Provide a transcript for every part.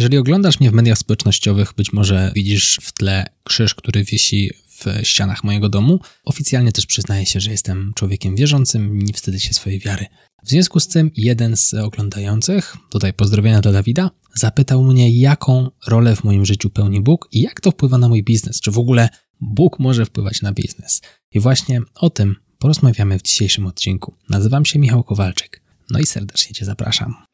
Jeżeli oglądasz mnie w mediach społecznościowych, być może widzisz w tle krzyż, który wisi w ścianach mojego domu. Oficjalnie też przyznaję się, że jestem człowiekiem wierzącym, nie wstydzę się swojej wiary. W związku z tym jeden z oglądających, tutaj pozdrowienia dla Dawida, zapytał mnie, jaką rolę w moim życiu pełni Bóg i jak to wpływa na mój biznes, czy w ogóle Bóg może wpływać na biznes. I właśnie o tym porozmawiamy w dzisiejszym odcinku. Nazywam się Michał Kowalczyk. No i serdecznie Cię zapraszam.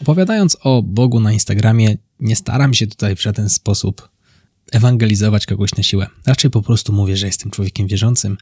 Opowiadając o Bogu na Instagramie, nie staram się tutaj w żaden sposób ewangelizować kogoś na siłę. Raczej po prostu mówię, że jestem człowiekiem wierzącym,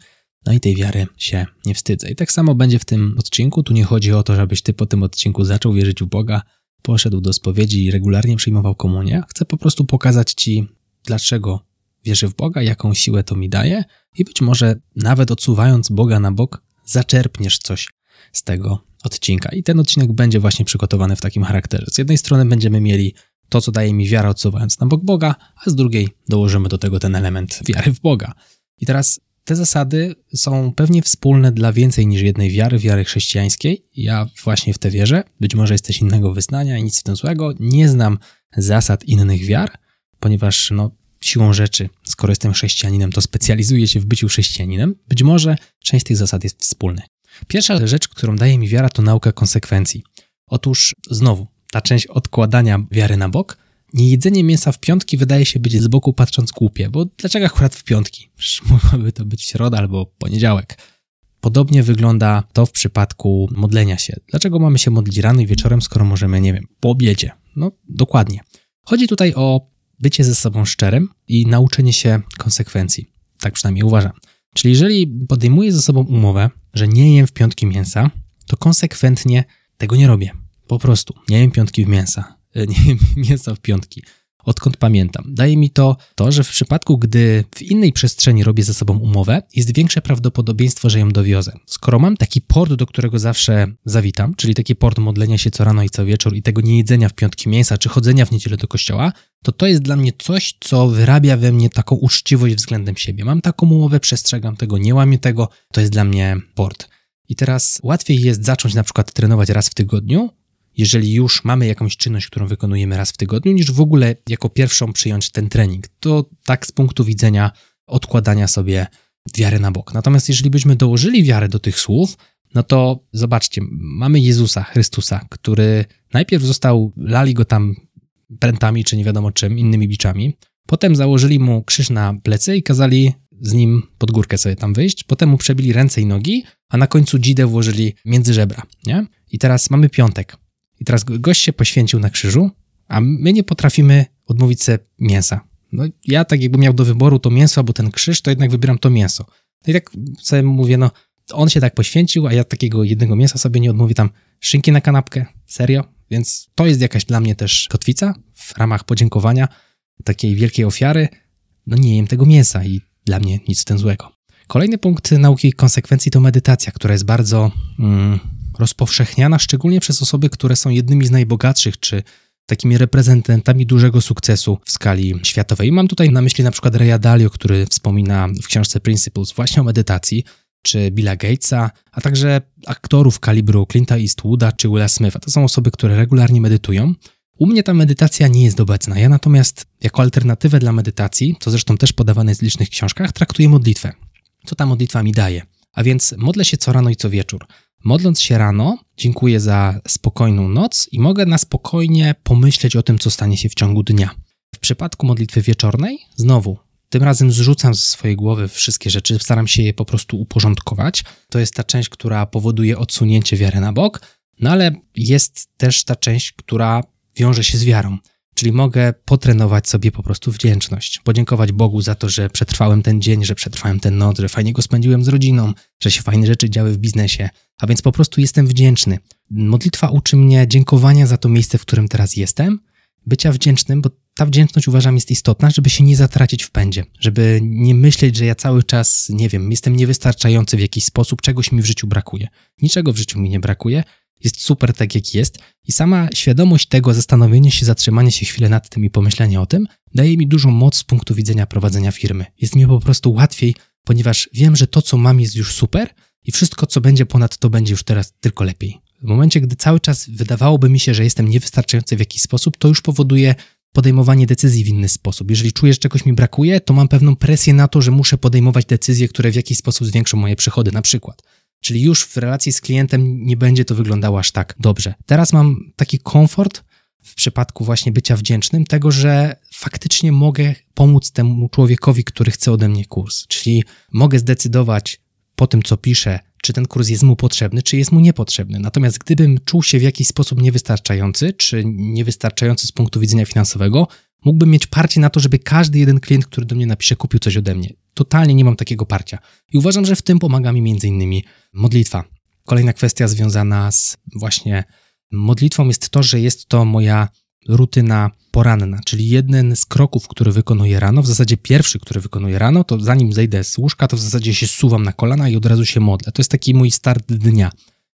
no i tej wiary się nie wstydzę. I tak samo będzie w tym odcinku. Tu nie chodzi o to, żebyś ty po tym odcinku zaczął wierzyć w Boga, poszedł do spowiedzi i regularnie przyjmował komunię. Chcę po prostu pokazać ci, dlaczego wierzę w Boga, jaką siłę to mi daje i być może nawet odsuwając Boga na bok, zaczerpniesz coś z tego odcinka. I ten odcinek będzie właśnie przygotowany w takim charakterze. Z jednej strony będziemy mieli to, co daje mi wiara, odsuwając na bok Boga, a z drugiej dołożymy do tego ten element wiary w Boga. I teraz te zasady są pewnie wspólne dla więcej niż jednej wiary, wiary chrześcijańskiej. Ja właśnie w te wierzę. Być może jesteś innego wyznania i nic w tym złego. Nie znam zasad innych wiar, ponieważ no, siłą rzeczy, skoro jestem chrześcijaninem, to specjalizuję się w byciu chrześcijaninem. Być może część tych zasad jest wspólnych. Pierwsza rzecz, którą daje mi wiara, to nauka konsekwencji. Otóż znowu, ta część odkładania wiary na bok, niejedzenie mięsa w piątki wydaje się być z boku patrząc głupie, bo dlaczego akurat w piątki? Przecież mogłaby to być środa albo poniedziałek. Podobnie wygląda to w przypadku modlenia się. Dlaczego mamy się modlić rano i wieczorem, skoro możemy, nie wiem, po obiedzie? No, dokładnie. Chodzi tutaj o bycie ze sobą szczerym i nauczenie się konsekwencji. Tak przynajmniej uważam. Czyli jeżeli podejmuję ze sobą umowę, że nie jem w piątki mięsa, to konsekwentnie tego nie robię. Po prostu nie jem piątki w mięsa. E, nie jem mięsa w piątki. Odkąd pamiętam. Daje mi to to, że w przypadku, gdy w innej przestrzeni robię ze sobą umowę, jest większe prawdopodobieństwo, że ją dowiozę. Skoro mam taki port, do którego zawsze zawitam, czyli taki port modlenia się co rano i co wieczór i tego nie jedzenia w piątki mięsa, czy chodzenia w niedzielę do kościoła, to to jest dla mnie coś, co wyrabia we mnie taką uczciwość względem siebie. Mam taką umowę, przestrzegam tego, nie łamię tego, to jest dla mnie port. I teraz łatwiej jest zacząć na przykład trenować raz w tygodniu, jeżeli już mamy jakąś czynność, którą wykonujemy raz w tygodniu, niż w ogóle jako pierwszą przyjąć ten trening. To tak z punktu widzenia odkładania sobie wiary na bok. Natomiast jeżeli byśmy dołożyli wiarę do tych słów, no to zobaczcie, mamy Jezusa, Chrystusa, który najpierw został, lali go tam prętami, czy nie wiadomo czym, innymi biczami. Potem założyli mu krzyż na plecy i kazali z nim pod górkę sobie tam wyjść. Potem mu przebili ręce i nogi, a na końcu dzidę włożyli między żebra, nie? I teraz mamy piątek. I teraz gość się poświęcił na krzyżu, a my nie potrafimy odmówić sobie mięsa. No ja tak jakby miał do wyboru to mięso albo ten krzyż, to jednak wybieram to mięso. No i tak sobie mówię, no on się tak poświęcił, a ja takiego jednego mięsa sobie nie odmówię tam szynki na kanapkę. Serio? Więc to jest jakaś dla mnie też kotwica w ramach podziękowania takiej wielkiej ofiary. No nie jem tego mięsa i dla mnie nic w tym złego. Kolejny punkt nauki konsekwencji to medytacja, która jest bardzo mm, rozpowszechniana, szczególnie przez osoby, które są jednymi z najbogatszych czy takimi reprezentantami dużego sukcesu w skali światowej. mam tutaj na myśli na przykład Raya Dalio, który wspomina w książce Principles właśnie o medytacji, czy Billa Gatesa, a także aktorów kalibru Clint'a Eastwooda czy Willa Smitha. To są osoby, które regularnie medytują. U mnie ta medytacja nie jest obecna. Ja natomiast jako alternatywę dla medytacji, co zresztą też podawane jest w licznych książkach, traktuję modlitwę. Co ta modlitwa mi daje? A więc modlę się co rano i co wieczór. Modląc się rano, dziękuję za spokojną noc i mogę na spokojnie pomyśleć o tym, co stanie się w ciągu dnia. W przypadku modlitwy wieczornej, znowu, tym razem zrzucam ze swojej głowy wszystkie rzeczy, staram się je po prostu uporządkować. To jest ta część, która powoduje odsunięcie wiary na bok, no ale jest też ta część, która wiąże się z wiarą. Czyli mogę potrenować sobie po prostu wdzięczność. Podziękować Bogu za to, że przetrwałem ten dzień, że przetrwałem ten noc, że fajnie go spędziłem z rodziną, że się fajne rzeczy działy w biznesie. A więc po prostu jestem wdzięczny. Modlitwa uczy mnie dziękowania za to miejsce, w którym teraz jestem, bycia wdzięcznym, bo ta wdzięczność uważam jest istotna, żeby się nie zatracić w pędzie, żeby nie myśleć, że ja cały czas, nie wiem, jestem niewystarczający w jakiś sposób, czegoś mi w życiu brakuje. Niczego w życiu mi nie brakuje, jest super tak jak jest i sama świadomość tego, zastanowienie się, zatrzymanie się chwilę nad tym i pomyślenie o tym, daje mi dużą moc z punktu widzenia prowadzenia firmy. Jest mi po prostu łatwiej, ponieważ wiem, że to, co mam, jest już super i wszystko, co będzie ponad to, będzie już teraz tylko lepiej. W momencie, gdy cały czas wydawałoby mi się, że jestem niewystarczający w jakiś sposób, to już powoduje podejmowanie decyzji w inny sposób. Jeżeli czuję, że czegoś mi brakuje, to mam pewną presję na to, że muszę podejmować decyzje, które w jakiś sposób zwiększą moje przychody, na przykład. Czyli już w relacji z klientem nie będzie to wyglądało aż tak dobrze. Teraz mam taki komfort w przypadku właśnie bycia wdzięcznym, tego, że faktycznie mogę pomóc temu człowiekowi, który chce ode mnie kurs. Czyli mogę zdecydować po tym, co piszę, czy ten kurs jest mu potrzebny, czy jest mu niepotrzebny. Natomiast gdybym czuł się w jakiś sposób niewystarczający, czy niewystarczający z punktu widzenia finansowego, mógłbym mieć parcie na to, żeby każdy jeden klient, który do mnie napisze, kupił coś ode mnie. Totalnie nie mam takiego parcia. I uważam, że w tym pomaga mi między innymi modlitwa. Kolejna kwestia związana z właśnie modlitwą jest to, że jest to moja rutyna poranna, czyli jeden z kroków, który wykonuję rano, w zasadzie pierwszy, który wykonuję rano, to zanim zejdę z łóżka, to w zasadzie się suwam na kolana i od razu się modlę. To jest taki mój start dnia.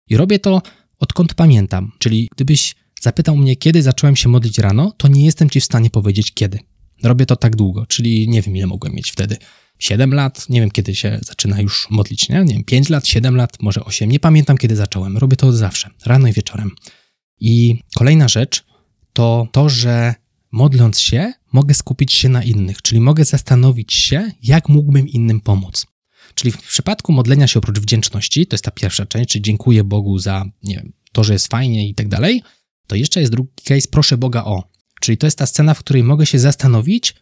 I robię to odkąd pamiętam, czyli gdybyś zapytał mnie, kiedy zacząłem się modlić rano, to nie jestem ci w stanie powiedzieć kiedy. Robię to tak długo, czyli nie wiem ile mogłem mieć wtedy. 7 lat, nie wiem kiedy się zaczyna już modlić, nie? nie wiem, 5 lat, 7 lat, może 8, nie pamiętam kiedy zacząłem. Robię to od zawsze, rano i wieczorem. I kolejna rzecz to to, że modląc się, mogę skupić się na innych, czyli mogę zastanowić się, jak mógłbym innym pomóc. Czyli w przypadku modlenia się oprócz wdzięczności, to jest ta pierwsza część, czyli dziękuję Bogu za wiem, to, że jest fajnie i tak dalej, to jeszcze jest drugi case, proszę Boga o. Czyli to jest ta scena, w której mogę się zastanowić,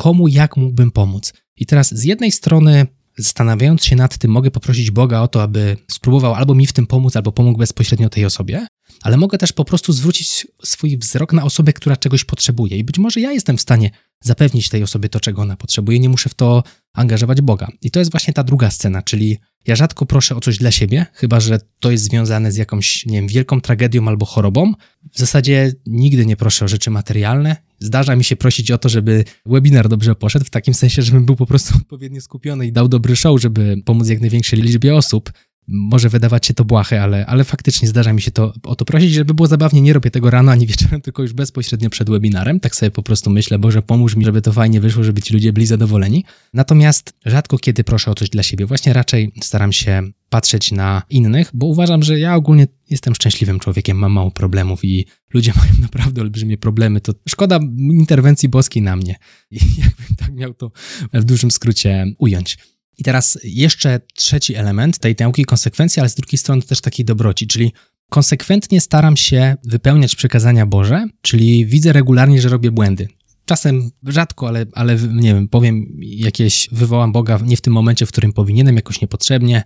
komu jak mógłbym pomóc. I teraz z jednej strony, zastanawiając się nad tym, mogę poprosić Boga o to, aby spróbował albo mi w tym pomóc, albo pomógł bezpośrednio tej osobie, ale mogę też po prostu zwrócić swój wzrok na osobę, która czegoś potrzebuje. I być może ja jestem w stanie zapewnić tej osobie to, czego ona potrzebuje, nie muszę w to angażować Boga. I to jest właśnie ta druga scena, czyli ja rzadko proszę o coś dla siebie, chyba że to jest związane z jakąś, nie wiem, wielką tragedią albo chorobą. W zasadzie nigdy nie proszę o rzeczy materialne. Zdarza mi się prosić o to, żeby webinar dobrze poszedł, w takim sensie, żebym był po prostu odpowiednio skupiony i dał dobry show, żeby pomóc jak największej liczbie osób może wydawać się to błahe, ale, ale faktycznie zdarza mi się to o to prosić, żeby było zabawnie. Nie robię tego rano ani wieczorem, tylko już bezpośrednio przed webinarem. Tak sobie po prostu myślę, Boże, pomóż mi, żeby to fajnie wyszło, żeby ci ludzie byli zadowoleni. Natomiast rzadko kiedy proszę o coś dla siebie. Właśnie raczej staram się patrzeć na innych, bo uważam, że ja ogólnie jestem szczęśliwym człowiekiem, mam mało problemów i ludzie mają naprawdę olbrzymie problemy. To szkoda interwencji boskiej na mnie. I jakbym tak miał to w dużym skrócie ująć. I teraz jeszcze trzeci element tej nauki konsekwencji, ale z drugiej strony też takiej dobroci, czyli konsekwentnie staram się wypełniać przekazania Boże, czyli widzę regularnie, że robię błędy. Czasem rzadko, ale, ale nie wiem, powiem jakieś, wywołam Boga nie w tym momencie, w którym powinienem, jakoś niepotrzebnie.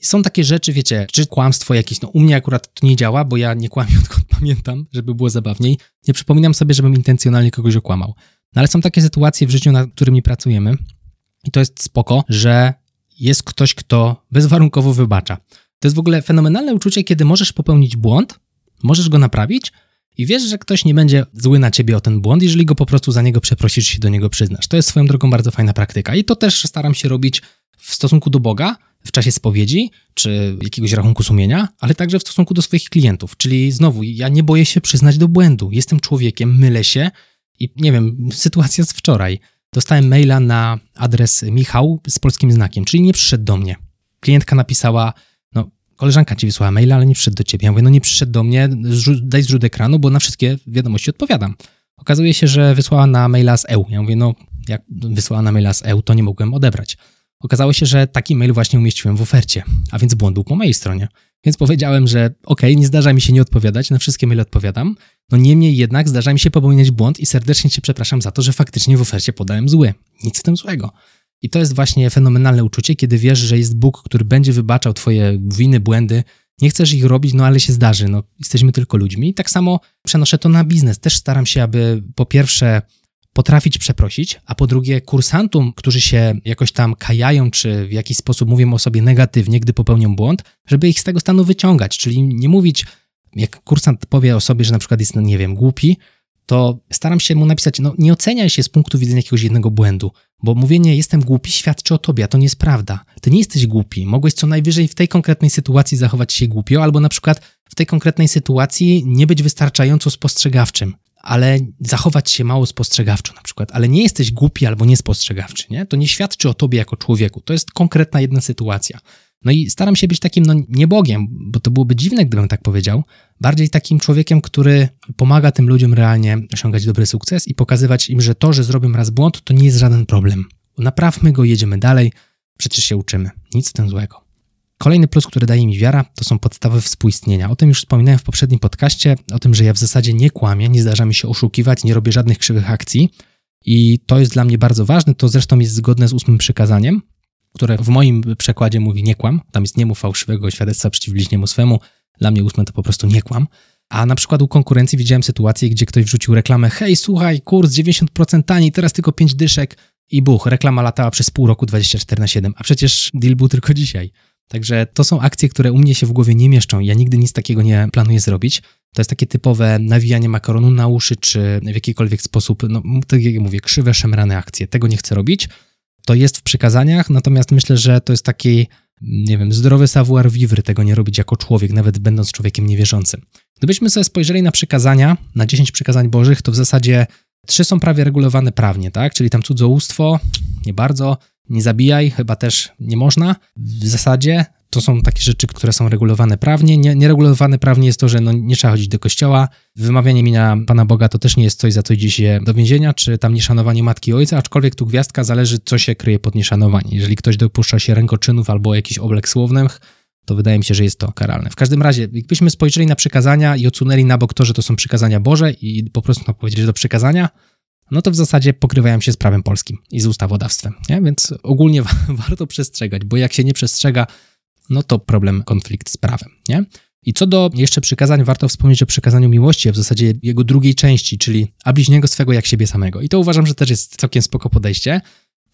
Są takie rzeczy, wiecie, czy kłamstwo jakieś, no u mnie akurat to nie działa, bo ja nie kłamię odkąd pamiętam, żeby było zabawniej. Nie przypominam sobie, żebym intencjonalnie kogoś okłamał. No ale są takie sytuacje w życiu, nad którymi pracujemy, i to jest spoko, że jest ktoś, kto bezwarunkowo wybacza. To jest w ogóle fenomenalne uczucie, kiedy możesz popełnić błąd, możesz go naprawić i wiesz, że ktoś nie będzie zły na ciebie o ten błąd, jeżeli go po prostu za niego przeprosisz, się do niego przyznasz. To jest swoją drogą bardzo fajna praktyka i to też staram się robić w stosunku do Boga, w czasie spowiedzi, czy jakiegoś rachunku sumienia, ale także w stosunku do swoich klientów. Czyli znowu, ja nie boję się przyznać do błędu. Jestem człowiekiem, mylę się i nie wiem, sytuacja z wczoraj dostałem maila na adres Michał z polskim znakiem, czyli nie przyszedł do mnie. Klientka napisała, no koleżanka ci wysłała maila, ale nie przyszedł do ciebie. Ja mówię, no nie przyszedł do mnie, daj zrzut ekranu, bo na wszystkie wiadomości odpowiadam. Okazuje się, że wysłała na maila z EU. Ja mówię, no jak wysłała na maila z EU, to nie mogłem odebrać. Okazało się, że taki mail właśnie umieściłem w ofercie, a więc błąd był po mojej stronie. Więc powiedziałem, że okay, nie zdarza mi się nie odpowiadać, na wszystkie maile odpowiadam, no niemniej jednak zdarza mi się popełniać błąd i serdecznie Cię przepraszam za to, że faktycznie w ofercie podałem zły. Nic w tym złego. I to jest właśnie fenomenalne uczucie, kiedy wiesz, że jest Bóg, który będzie wybaczał Twoje winy, błędy. Nie chcesz ich robić, no ale się zdarzy, no jesteśmy tylko ludźmi. I tak samo przenoszę to na biznes. Też staram się, aby po pierwsze potrafić przeprosić, a po drugie kursantom, którzy się jakoś tam kajają, czy w jakiś sposób mówią o sobie negatywnie, gdy popełnią błąd, żeby ich z tego stanu wyciągać, czyli nie mówić, jak kursant powie o sobie, że na przykład jest, no nie wiem, głupi, to staram się mu napisać, no nie oceniaj się z punktu widzenia jakiegoś jednego błędu, bo mówienie jestem głupi świadczy o tobie, a to nie jest prawda. Ty nie jesteś głupi, mogłeś co najwyżej w tej konkretnej sytuacji zachować się głupio, albo na przykład w tej konkretnej sytuacji nie być wystarczająco spostrzegawczym ale zachować się mało spostrzegawczo na przykład, ale nie jesteś głupi albo niespostrzegawczy, nie? To nie świadczy o tobie jako człowieku. To jest konkretna jedna sytuacja. No i staram się być takim, no nie Bogiem, bo to byłoby dziwne, gdybym tak powiedział, bardziej takim człowiekiem, który pomaga tym ludziom realnie osiągać dobry sukces i pokazywać im, że to, że zrobię raz błąd, to nie jest żaden problem. Naprawmy go, jedziemy dalej, przecież się uczymy. Nic w tym złego. Kolejny plus, który daje mi wiara, to są podstawy współistnienia. O tym już wspominałem w poprzednim podcaście, o tym, że ja w zasadzie nie kłamię, nie zdarza mi się oszukiwać, nie robię żadnych krzywych akcji. I to jest dla mnie bardzo ważne. To zresztą jest zgodne z ósmym przykazaniem, które w moim przekładzie mówi nie kłam. Tam jest nie fałszywego świadectwa przeciw bliźniemu swemu. Dla mnie ósme to po prostu nie kłam. A na przykład u konkurencji widziałem sytuację, gdzie ktoś wrzucił reklamę: Hej, słuchaj, kurs 90% taniej, teraz tylko 5 dyszek. I buch, reklama latała przez pół roku 24 na 7, a przecież deal był tylko dzisiaj. Także to są akcje, które u mnie się w głowie nie mieszczą. Ja nigdy nic takiego nie planuję zrobić. To jest takie typowe nawijanie makaronu na uszy, czy w jakikolwiek sposób, no tak jak mówię, krzywe, szemrane akcje. Tego nie chcę robić. To jest w przykazaniach, natomiast myślę, że to jest taki, nie wiem, zdrowy savoir vivre, tego nie robić jako człowiek, nawet będąc człowiekiem niewierzącym. Gdybyśmy sobie spojrzeli na przykazania, na 10 przykazań bożych, to w zasadzie trzy są prawie regulowane prawnie, tak? Czyli tam cudzołóstwo, nie bardzo, nie zabijaj, chyba też nie można. W zasadzie to są takie rzeczy, które są regulowane prawnie. Nie, nieregulowane prawnie jest to, że no, nie trzeba chodzić do kościoła. Wymawianie imienia Pana Boga to też nie jest coś, za co idzie się do więzienia, czy tam nieszanowanie matki i ojca, aczkolwiek tu gwiazdka zależy, co się kryje pod nieszanowanie. Jeżeli ktoś dopuszcza się rękoczynów albo jakichś oblek słownych, to wydaje mi się, że jest to karalne. W każdym razie, jakbyśmy spojrzeli na przykazania i odsunęli na bok to, że to są przykazania Boże i po prostu no, powiedzieli, że to przykazania, no to w zasadzie pokrywają się z prawem polskim i z ustawodawstwem. Nie? Więc ogólnie warto przestrzegać, bo jak się nie przestrzega, no to problem, konflikt z prawem. Nie? I co do jeszcze przykazań, warto wspomnieć o przykazaniu miłości, a w zasadzie jego drugiej części, czyli a bliźniego swego jak siebie samego. I to uważam, że też jest całkiem spoko podejście.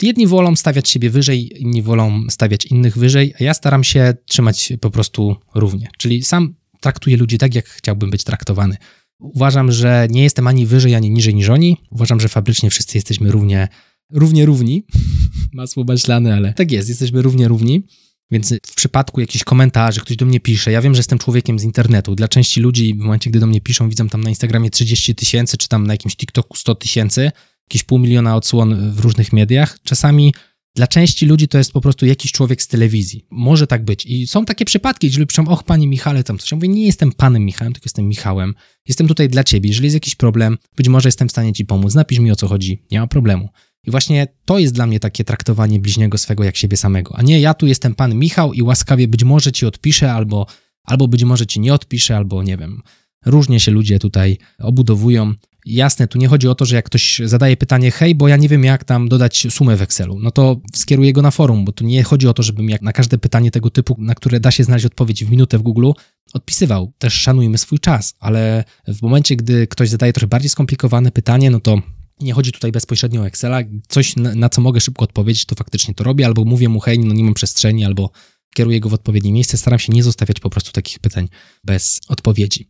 Jedni wolą stawiać siebie wyżej, inni wolą stawiać innych wyżej, a ja staram się trzymać po prostu równie. Czyli sam traktuję ludzi tak, jak chciałbym być traktowany. Uważam, że nie jestem ani wyżej, ani niżej niż oni. Uważam, że fabrycznie wszyscy jesteśmy równie, równie równi. Masło maślane, ale tak jest, jesteśmy równie równi. Więc w przypadku jakichś komentarzy, ktoś do mnie pisze, ja wiem, że jestem człowiekiem z internetu. Dla części ludzi, w momencie, gdy do mnie piszą, widzą tam na Instagramie 30 tysięcy, czy tam na jakimś TikToku 100 tysięcy, jakieś pół miliona odsłon w różnych mediach. Czasami dla części ludzi to jest po prostu jakiś człowiek z telewizji. Może tak być. I są takie przypadki, gdzie ludzie piszą, och, panie Michale, tam coś. Ja mówię, nie jestem panem Michałem, tylko jestem Michałem. Jestem tutaj dla ciebie. Jeżeli jest jakiś problem, być może jestem w stanie ci pomóc. Napisz mi o co chodzi. Nie ma problemu. I właśnie to jest dla mnie takie traktowanie bliźniego swego jak siebie samego. A nie, ja tu jestem pan Michał i łaskawie być może ci odpiszę, albo, albo być może ci nie odpiszę, albo nie wiem. Różnie się ludzie tutaj obudowują. Jasne, tu nie chodzi o to, że jak ktoś zadaje pytanie, hej, bo ja nie wiem, jak tam dodać sumę w Excelu, no to skieruję go na forum, bo tu nie chodzi o to, żebym jak na każde pytanie tego typu, na które da się znaleźć odpowiedź w minutę w Google, odpisywał. Też szanujmy swój czas, ale w momencie, gdy ktoś zadaje trochę bardziej skomplikowane pytanie, no to nie chodzi tutaj bezpośrednio o Excela. Coś, na, na, co mogę szybko odpowiedzieć, to faktycznie to robię, albo mówię mu, hej, no nie mam przestrzeni, albo kieruję go w odpowiednie miejsce. Staram się nie zostawiać po prostu takich pytań bez odpowiedzi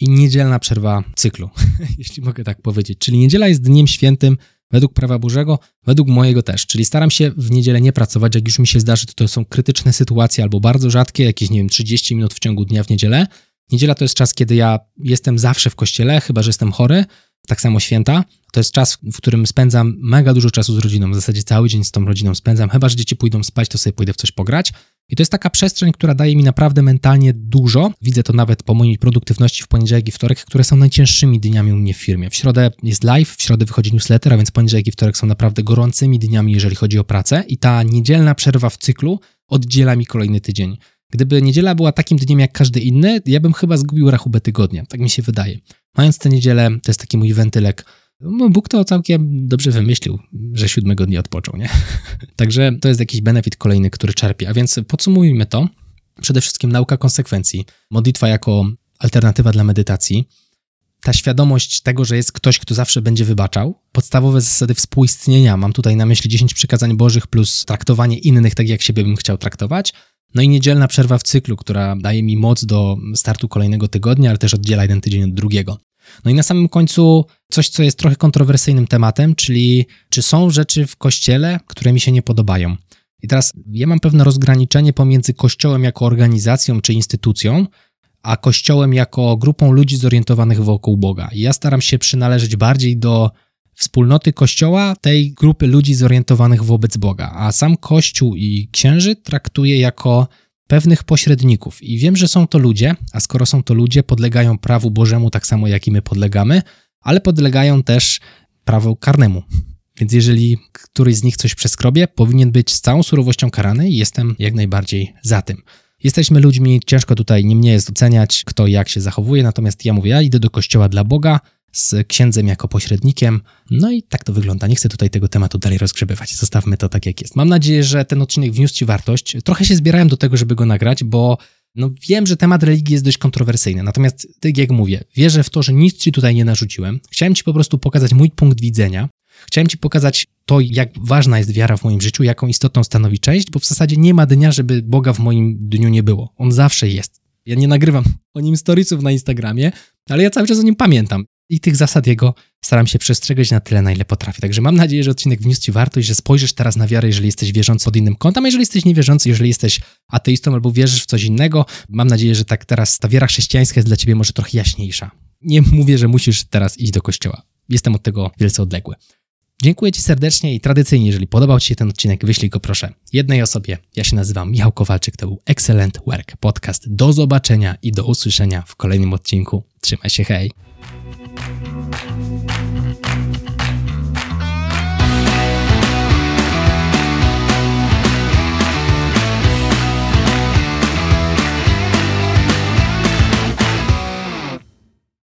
i niedzielna przerwa cyklu, jeśli mogę tak powiedzieć. Czyli niedziela jest dniem świętym według prawa Bożego, według mojego też. Czyli staram się w niedzielę nie pracować, jak już mi się zdarzy, to to są krytyczne sytuacje albo bardzo rzadkie, jakieś, nie wiem, 30 minut w ciągu dnia w niedzielę. Niedziela to jest czas, kiedy ja jestem zawsze w kościele, chyba że jestem chory, tak samo święta. To jest czas, w którym spędzam mega dużo czasu z rodziną. W zasadzie cały dzień z tą rodziną spędzam. Chyba, że dzieci pójdą spać, to sobie pójdę w coś pograć. I to jest taka przestrzeń, która daje mi naprawdę mentalnie dużo. Widzę to nawet po mojej produktywności w poniedziałek i wtorek, które są najcięższymi dniami u mnie w firmie. W środę jest live, w środę wychodzi newsletter, a więc poniedziałek i wtorek są naprawdę gorącymi dniami, jeżeli chodzi o pracę. I ta niedzielna przerwa w cyklu oddziela mi kolejny tydzień. Gdyby niedziela była takim dniem jak każdy inny, ja bym chyba zgubił rachubę tygodnia. Tak mi się wydaje. Mając tę niedzielę, to jest taki mój wentylek. No, Bóg to całkiem dobrze wymyślił, że siódmego dnia odpoczął, nie? Także to jest jakiś benefit kolejny, który czerpie. A więc podsumujmy to. Przede wszystkim nauka konsekwencji. Modlitwa jako alternatywa dla medytacji. Ta świadomość tego, że jest ktoś, kto zawsze będzie wybaczał. Podstawowe zasady współistnienia. Mam tutaj na myśli 10 przykazań bożych plus traktowanie innych tak, jak siebie bym chciał traktować. No i niedzielna przerwa w cyklu, która daje mi moc do startu kolejnego tygodnia, ale też oddziela jeden tydzień od drugiego. No i na samym końcu coś, co jest trochę kontrowersyjnym tematem, czyli czy są rzeczy w kościele, które mi się nie podobają. I teraz ja mam pewne rozgraniczenie pomiędzy kościołem jako organizacją czy instytucją, a kościołem jako grupą ludzi zorientowanych wokół Boga. I ja staram się przynależeć bardziej do wspólnoty kościoła, tej grupy ludzi zorientowanych wobec Boga, a sam kościół i księży traktuję jako pewnych pośredników. I wiem, że są to ludzie, a skoro są to ludzie, podlegają prawu Bożemu tak samo jak i my podlegamy, ale podlegają też prawu karnemu. Więc jeżeli któryś z nich coś przeskrobie, powinien być z całą surowością karany i jestem jak najbardziej za tym. Jesteśmy ludźmi, ciężko tutaj nie mnie jest oceniać, kto jak się zachowuje, natomiast ja mówię, ja idę do kościoła dla Boga, z księdzem jako pośrednikiem. No i tak to wygląda. Nie chcę tutaj tego tematu dalej rozgrzebywać. Zostawmy to tak, jak jest. Mam nadzieję, że ten odcinek wniósł Ci wartość. Trochę się zbierałem do tego, żeby go nagrać, bo no wiem, że temat religii jest dość kontrowersyjny. Natomiast, tak jak mówię, wierzę w to, że nic Ci tutaj nie narzuciłem. Chciałem Ci po prostu pokazać mój punkt widzenia. Chciałem Ci pokazać to, jak ważna jest wiara w moim życiu, jaką istotną stanowi część, bo w zasadzie nie ma dnia, żeby Boga w moim dniu nie było. On zawsze jest. Ja nie nagrywam o nim storiesów na Instagramie, ale ja cały czas o nim pamiętam i tych zasad jego staram się przestrzegać na tyle, na ile potrafię. Także mam nadzieję, że odcinek wniósł Ci wartość, że spojrzysz teraz na wiarę, jeżeli jesteś wierzący pod innym kątem, jeżeli jesteś niewierzący, jeżeli jesteś ateistą albo wierzysz w coś innego, mam nadzieję, że tak teraz ta wiara chrześcijańska jest dla Ciebie może trochę jaśniejsza. Nie mówię, że musisz teraz iść do kościoła. Jestem od tego wielce odległy. Dziękuję Ci serdecznie i tradycyjnie, jeżeli podobał Ci się ten odcinek, wyślij go proszę jednej osobie. Ja się nazywam Michał Kowalczyk, to był Excellent Work Podcast. Do zobaczenia i do usłyszenia w kolejnym odcinku. Trzymaj się, hej!